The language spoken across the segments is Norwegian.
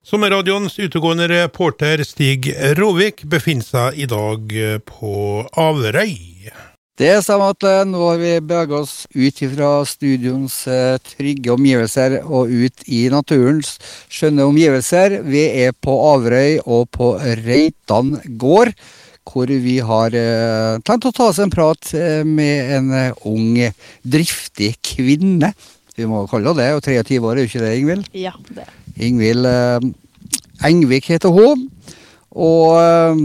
Sommerradioens utegående reporter Stig Råvik befinner seg i dag på Averøy. Det stemmer at eh, nå har vi beveget oss ut fra studioens eh, trygge omgivelser og ut i naturens skjønne omgivelser. Vi er på Averøy og på Reitan gård, hvor vi har eh, tenkt å ta oss en prat med en ung, driftig kvinne. Vi må kalle henne det, og 23 år, er jo ikke det, Ingvild? Ja, det. Ingvild eh, Engvik heter hun. Og eh,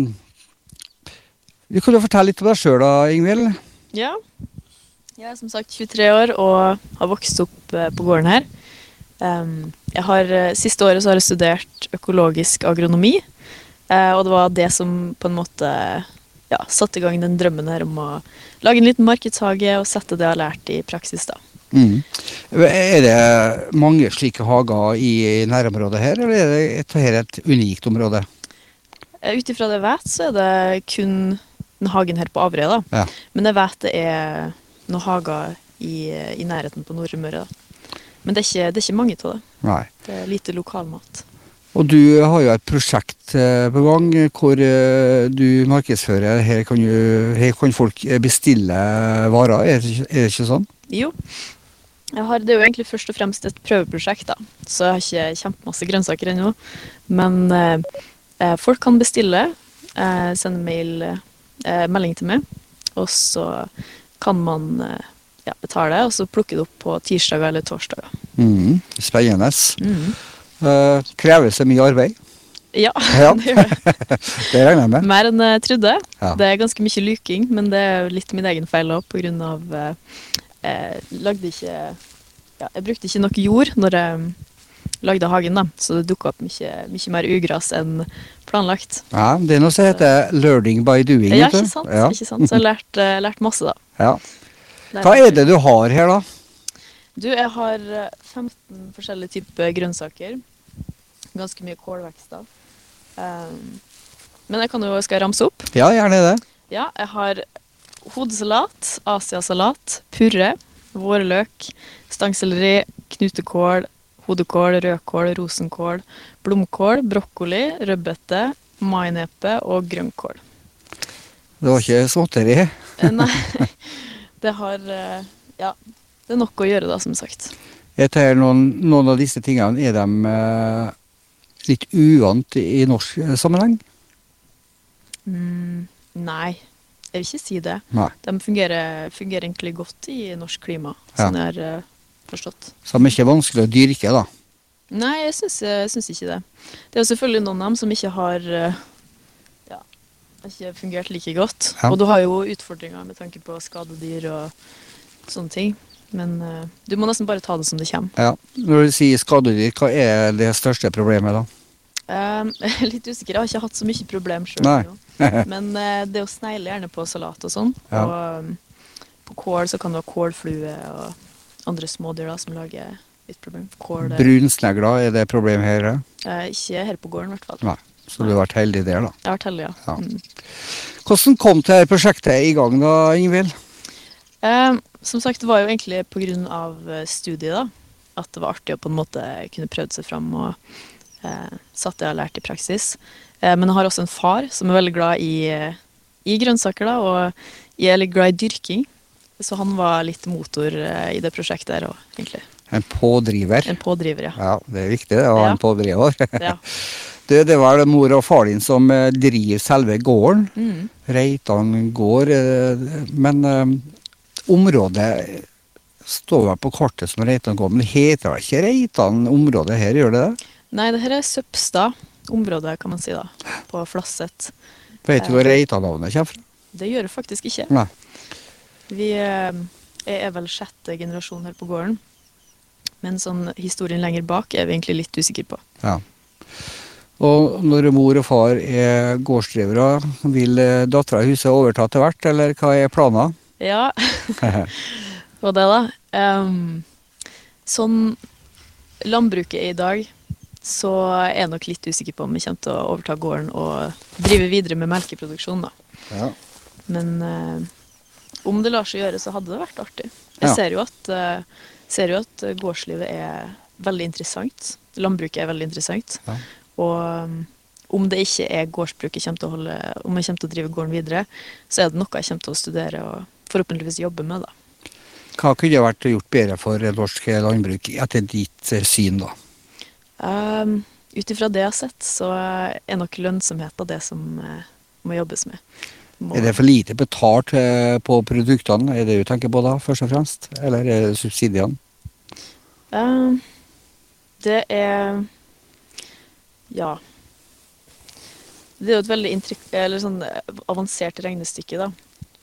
du kan jo fortelle litt om deg sjøl, da, Ingvild. Ja. Jeg er som sagt 23 år og har vokst opp eh, på gården her. Jeg har, siste året så har jeg studert økologisk agronomi, og det var det som på en måte ja, satte i gang den drømmen her om å lage en liten markedshage og sette det jeg har lært i praksis. da. Mm. Er det mange slike hager i nærområdet her, eller er det et, unikt område? Eh, Ut ifra det jeg vet, så er det kun den hagen her på Averøy. Ja. Men jeg vet det er noen hager i, i nærheten på Nordmøre. Men det er, ikke, det er ikke mange av det. Nei. Det er lite lokalmat. Og du har jo et prosjekt eh, på gang hvor eh, du markedsfører. Her kan, jo, her kan folk bestille varer, er det, ikke- er det ikke sånn? Jo. Jeg har, det er jo egentlig først og fremst et prøveprosjekt, da. Så jeg har ikke kjempemasse grønnsaker ennå. Men eh, eh, folk kan bestille, eh, sende mail, eh, melding til meg, og så kan man eh, ja, betale, og så plukke det opp på tirsdager eller torsdager. Mm. Spennende. Mhm. Eh, kreves det mye arbeid? Ja, Ja. det gjør det. Det regner jeg med. Mer enn jeg trodde. Ja. Det er ganske mye luking, men det er jo litt min egen feil òg, av eh, Jeg lagde ikke ja, Jeg brukte ikke nok jord når jeg lagde hagen, da, så det dukka opp mye, mye mer ugras enn planlagt. Ja, det er noe som heter 'learning by doing'. Ja, ikke sant? Ja. Ikke sant? Så jeg har lært, eh, lært masse, da. Ja. Hva er det du har her, da? Du, jeg har eh, 15 forskjellige typer grønnsaker. Ganske mye kålvekster. Um, men jeg kan jo, skal ramse opp? Ja, gjerne det. Ja, jeg har hodesalat, asiasalat, purre, vårløk, stangselleri, knutekål, hodekål, rødkål, rosenkål, blomkål, brokkoli, rødbete, mainepe og grønnkål. Det var ikke småtteri. Eh, Nei, det har eh, Ja, det er nok å gjøre, da, som sagt. Jeg tar noen, noen av disse tingene er de eh, litt uvant i norsk sammenheng. Mm, nei, jeg vil ikke si det. Nei. De fungerer, fungerer egentlig godt i norsk klima, Ja. sånn jeg har eh, forstått. Så de er ikke vanskelig å dyrke, da. Nei, jeg syns, jeg syns ikke det. Det er jo selvfølgelig noen av dem som ikke har eh, ja, ikke fungert like godt. Ja. Og du har jo utfordringer med tanke på skadedyr og sånne ting. Men uh, du må nesten bare ta det som det kommer. Ja. Når du sier skadedyr, hva er det største problemet, da? Um, jeg er litt usikker, jeg har ikke hatt så mye problem sjøl. Men det det å snegle gjerne på salat og sånn. Ja. Og um, på kål så kan du ha kålflue og andre smådyr da, som lager litt problem. Kål eh, Brunsnegler, er det et problem her? eh? eh, Ikke her på gården, i hvert fall. Nei. Så du har vært heldig der, da. Jeg har vært heldig, ja. Ja. Mm. Hvordan kom dette prosjektet i gang, da, Ingvild? Eh, som sagt, det var jo egentlig av eh, studiet, da. At det var artig å på en måte kunne prøvd seg fram og eh, satt det jeg har lært i praksis. Eh, men jeg har også en far som er veldig glad i, eh, i grønnsaker, da, og jeg er litt glad i dyrking. Så han var litt motor eh, i det prosjektet her òg, egentlig. En pådriver. En pådriver, ja. Ja, det er viktig å ha Ja. en pådriver. ja. Det, det var mor og far din som eh, driver selve gården. Mm. Reitan gård. eh, Men eh, området står vel på kartet som Reitan gård, men det heter vel ikke Reitan område her, gjør det det? Nei, det her er Søpstad område, kan man si, da. På Flasset. Vet du hvor Reitan-navnet kommer fra? Det gjør det faktisk ikke. Nei. Vi eh, er vel sjette generasjon her på gården. Men sånn historien lenger bak er vi egentlig litt usikre på. Ja. Og når mor og far er gårdsdrivere, vil eh, dattera i huset overta til hvert, eller hva er planen? Ja, og det, da. Um, sånn landbruket er i dag, så er jeg nok litt usikker på om jeg kommer til å overta gården og drive videre med melkeproduksjon, da. Ja. Men eh, om det lar seg gjøre, så hadde det vært artig. Jeg Ja. ser, jo at, eh, ser jo at gårdslivet er veldig interessant. Landbruket er veldig interessant. Ja. Og um, om det ikke er gårdsbruk jeg kommer til å holde, om jeg kommer til å drive gården videre, så er det noe jeg kommer til å studere og forhåpentligvis jobbe med, da. Hva kunne vært gjort bedre for norsk landbruk etter ditt eh, syn, da? Um, Ut ifra det jeg har sett, så er nok lønnsomheten det som eh, må jobbes med. Må, Er det for lite betalt eh, på produktene, er det du tenker på da, først og fremst? Eller er det subsidiene? Um, det er Ja. Det er jo et veldig eller sånn eh, avansert regnestykke, da.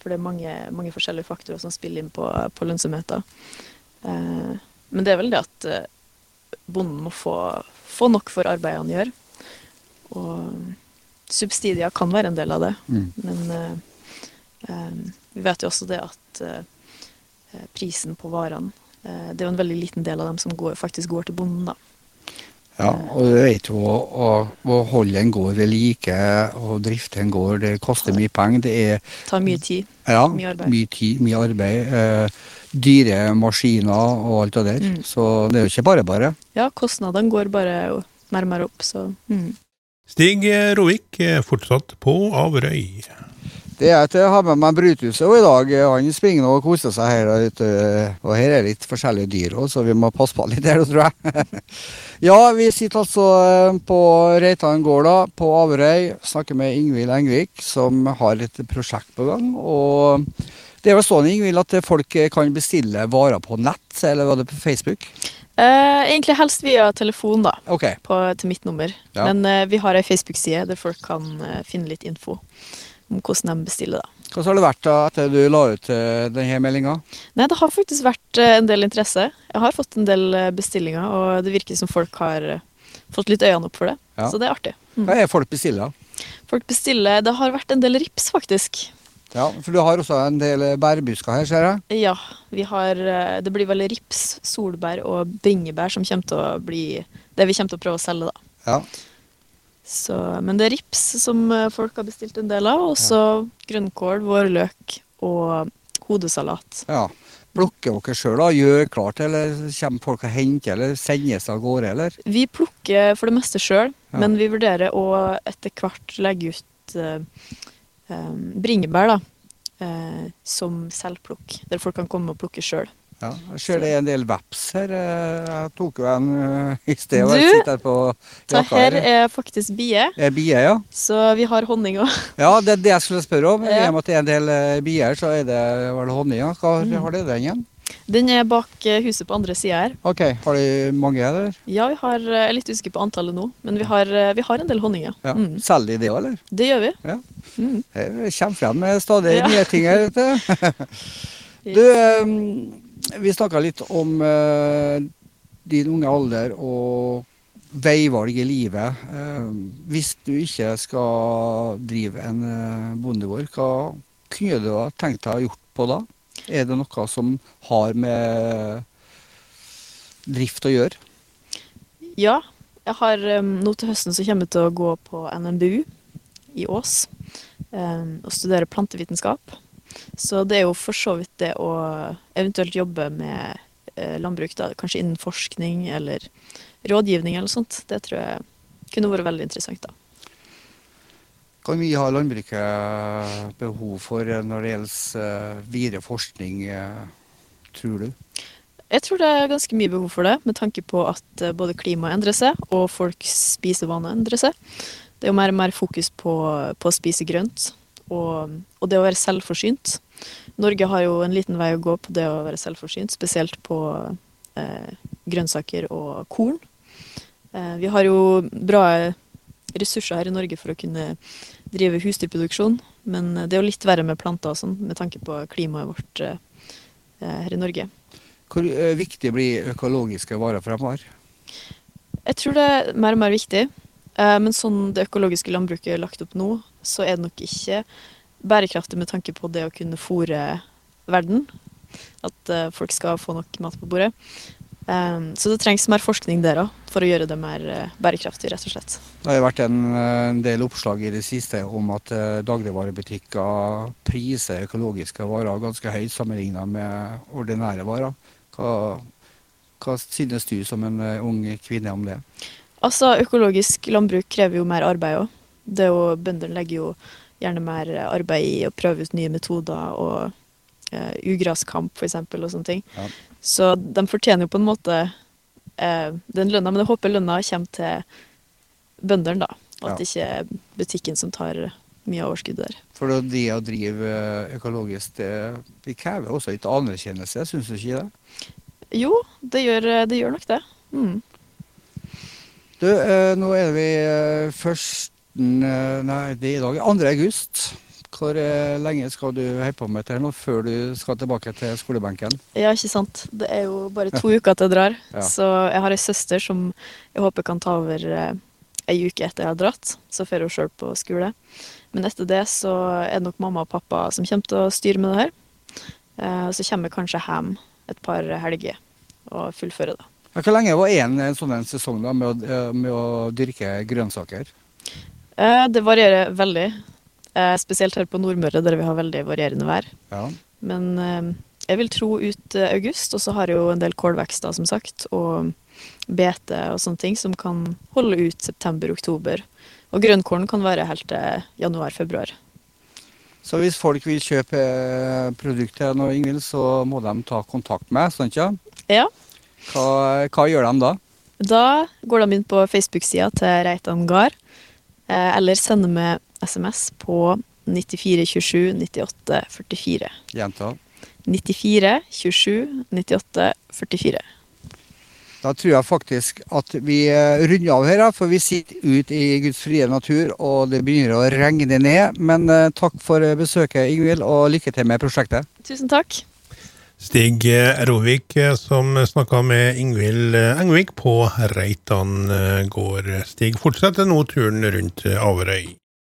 For det er mange, mange forskjellige faktorer som spiller inn på, på lønnsomheten. Uh, men det er vel det at bonden må få, få nok for arbeidet han gjør. Og subsidier kan være en del av det. Mm. Men eh, eh, vi vet jo også det at eh, prisen på varene Det er jo en veldig liten del av dem som går, faktisk går til bonden, da. Ja, og du vet jo å, å, å holde en gård ved like og drifte en gård, det koster mye penger. Det er tar mye tid. ja, Mye arbeid. mye tid, mye arbeid. Dyre maskiner og alt det der. Mm. Så det er jo ikke bare bare. Ja, kostnadene går bare mer opp, så mm. Stig Rovik er fortsatt på Averøy. Det er at jeg har med meg Bruthuset i dag. Han springer og koser seg her ute. Og her er litt forskjellige dyr òg, så vi må passe på litt her, tror jeg. ja, vi sitter altså eh, på Reitan gård da, på Averøy. Snakker med Ingvild Engvik, som har et prosjekt på gang. Og det er vel sånn, Ingvild, at folk kan bestille varer på nett, eller var det på Facebook? eh, Egentlig helst via telefon, da, Okay. på, til mitt nummer. Ja. Men eh, vi har ei Facebook-side der folk kan eh, finne litt info om hvordan de bestiller, da. Hva har det vært da etter du la ut eh, denne meldinga? Nei, det har faktisk vært eh, en del interesse. Jeg har fått en del eh, bestillinger, og det virker som folk har eh, fått litt øynene opp for det. Ja. Så det er artig. Mm. Hva er folk bestiller? Folk bestiller Det har vært en del rips, faktisk. Ja, for du har også en del bærbusker her, ser jeg. Ja, vi har eh, Det blir vel rips, solbær og bringebær som kommer til å bli det vi kommer til å prøve å selge, da. Ja. Så, men det er rips som eh, folk har bestilt en del av, og så grønnkål, vårløk og hodesalat. Ja. Plukker dere sjøl, da? Gjør klart, eller kommer folk og henter, eller sendes av gårde, eller? Vi plukker for det meste sjøl, Ja. men vi vurderer å etter hvert legge ut eh, bringebær da, eh, som selvplukk, der folk kan komme og plukke sjøl. Ja. Jeg ser det er en del veps her. eh, Jeg tok jo en eh, i sted. og jeg sitter her på jakka her er faktisk bie, Er bie, ja? så vi har honning òg. Ja, det er det jeg skulle spørre om. I og med at det er en del eh, bier, så er det vel honning. Hva Mm. har det den igjen? Den er bak eh, huset på andre sida her. Ok, har de mange, eller? Ja, vi har, eh, jeg er litt usikker på antallet nå, men vi har, eh, vi har en del honninger. ja. Mm. Selger de det òg, eller? Det gjør vi. Ja. Mm. Jeg kommer frem med stadig Ja. nye ting her. vet du. Du, vi snakka litt om din unge alder og veivalg i livet. Hvis du ikke skal drive en bondegård, hva kunne du ha tenkt deg å gjort på da? Er det noe som har med drift å gjøre? Ja, jeg har um, nå til høsten så kommer jeg til å gå på NMBU i Ås um, og studere plantevitenskap. Så det er jo for så vidt det å eventuelt jobbe med eh, landbruk, da, kanskje innen forskning eller rådgivning eller sånt. Det tror jeg kunne vært veldig interessant, da. Hvor mye har landbruket behov for eh, når det gjelder eh, videre forskning, eh, tror du? Jeg tror det er ganske mye behov for det, med tanke på at både klimaet endrer seg, og folks spisevaner endrer seg. Det er jo mer og mer fokus på, på å spise grønt, og, og det å være selvforsynt. Norge har jo en liten vei å gå på det å være selvforsynt, spesielt på eh, grønnsaker og korn. Eh, vi har jo bra ressurser her i Norge for å kunne drive husdyrproduksjon, men det er jo litt verre med planter og sånn, med tanke på klimaet vårt eh, her i Norge. Hvor eh, viktig blir økologiske varer fremover? Jeg tror det er mer og mer viktig. Eh, Men sånn det økologiske landbruket er lagt opp nå, så er det nok ikke bærekraftig med tanke på det å kunne fôre verden. At eh, folk skal få nok mat på bordet. Eh, Så det trengs mer forskning der òg, for å gjøre det mer uh, bærekraftig, rett og slett. Det har jo vært en, eh, en del oppslag i det siste om at uh, dagligvarebutikker priser økologiske varer ganske høyt sammenlignet med ordinære varer. Hva, hva synes du som en uh, ung kvinne om det? Altså, økologisk landbruk krever jo mer arbeid òg. Bøndene legger jo gjerne mer arbeid i å prøve ut nye metoder og uh, ugraskamp, f.eks., og sånne ting. Ja. Så de fortjener jo på en måte eh, den lønna, men jeg håper lønna kommer til bøndene, da. Og at det ikke er butikken som tar mye av overskuddet der. For det å drive eh, økologisk, det, det krever også litt anerkjennelse, syns du ikke det? Jo, det gjør, det gjør nok det. Mm. Du, eh, nå er vi eh, førsten Nei, det er i dag 2. august. Hvor eh, lenge skal du holde på med dette nå, før du skal tilbake til skolebenken? Ja, ikke sant. Det er jo bare to uker til jeg drar. Ja. Så jeg har ei søster som jeg håper kan ta over eh, ei uke etter jeg har dratt. Så får hun sjøl på skole. Men etter det så er det nok mamma og pappa som kommer til å styre med det her. Eh, så kommer jeg kanskje hjem et par helger og fullfører det. Hvor lenge var en, en sånn en sesong da, med, å, eh, med å dyrke grønnsaker? Eh, Det varierer veldig. Eh, Spesielt her på Nordmøre, der vi har veldig varierende vær. Ja. Men eh, jeg vil tro ut eh, august, og så har jeg jo en del kålvekster, som sagt, og bete og sånne ting som kan holde ut september-oktober. Og grønnkålen kan være helt til januar-februar. Så hvis folk vil kjøpe produkter nå, Ingvild, så må de ta kontakt med sant ja? Ja, Hva, hva gjør de da? da går de inn på Facebook-sida til Reitan Gard, eller sender med SMS på 9427 98 44. Gjenta. 94 27 98 44. Da tror jeg faktisk at vi eh, runder av her, for vi sitter ute i Guds frie natur, og det begynner å regne ned. Men eh, takk for besøket, Ingvild, og lykke til med prosjektet. Tusen takk. Stig eh, Rovik eh, som snakka med Ingvild eh, Engvik på Reitan gård. Stig fortsetter nå turen rundt Averøy.